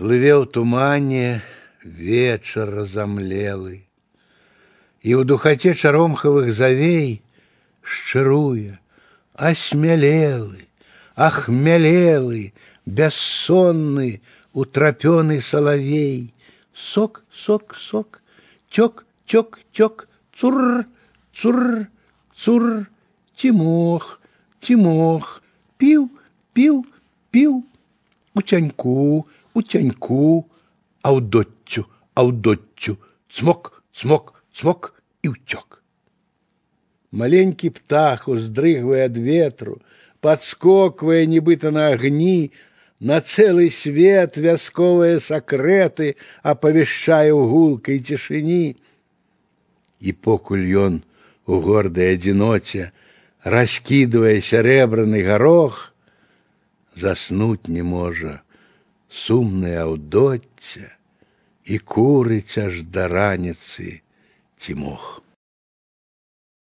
Плыве ў тумане вечар разамлелы, і ў духаце чаромхавых завей шчыруе, асмялелы, ахмялелы, бяссонны, утрапёны салавей. Сок, сок, сок, тёк, тёк, тёк, цур, цур, цур, тимох, тимох, піў, піў, піў, у тяньку, у тяньку, аўдоццю, аўдоццю, цмок, цмок, цмок і ўцёк. Маленькі птах уздрыгвае ад ветру, подскоквае нібыта на агні, на цэлы свет вясковыя сакрэты апавяшчае ў гулкай цішыні. І покуль ён у гордай адзіноце раскідвае сярэбраны гарох, заснуць не можа сумнае аўдоцце і курыць аж да раніцы ці мох.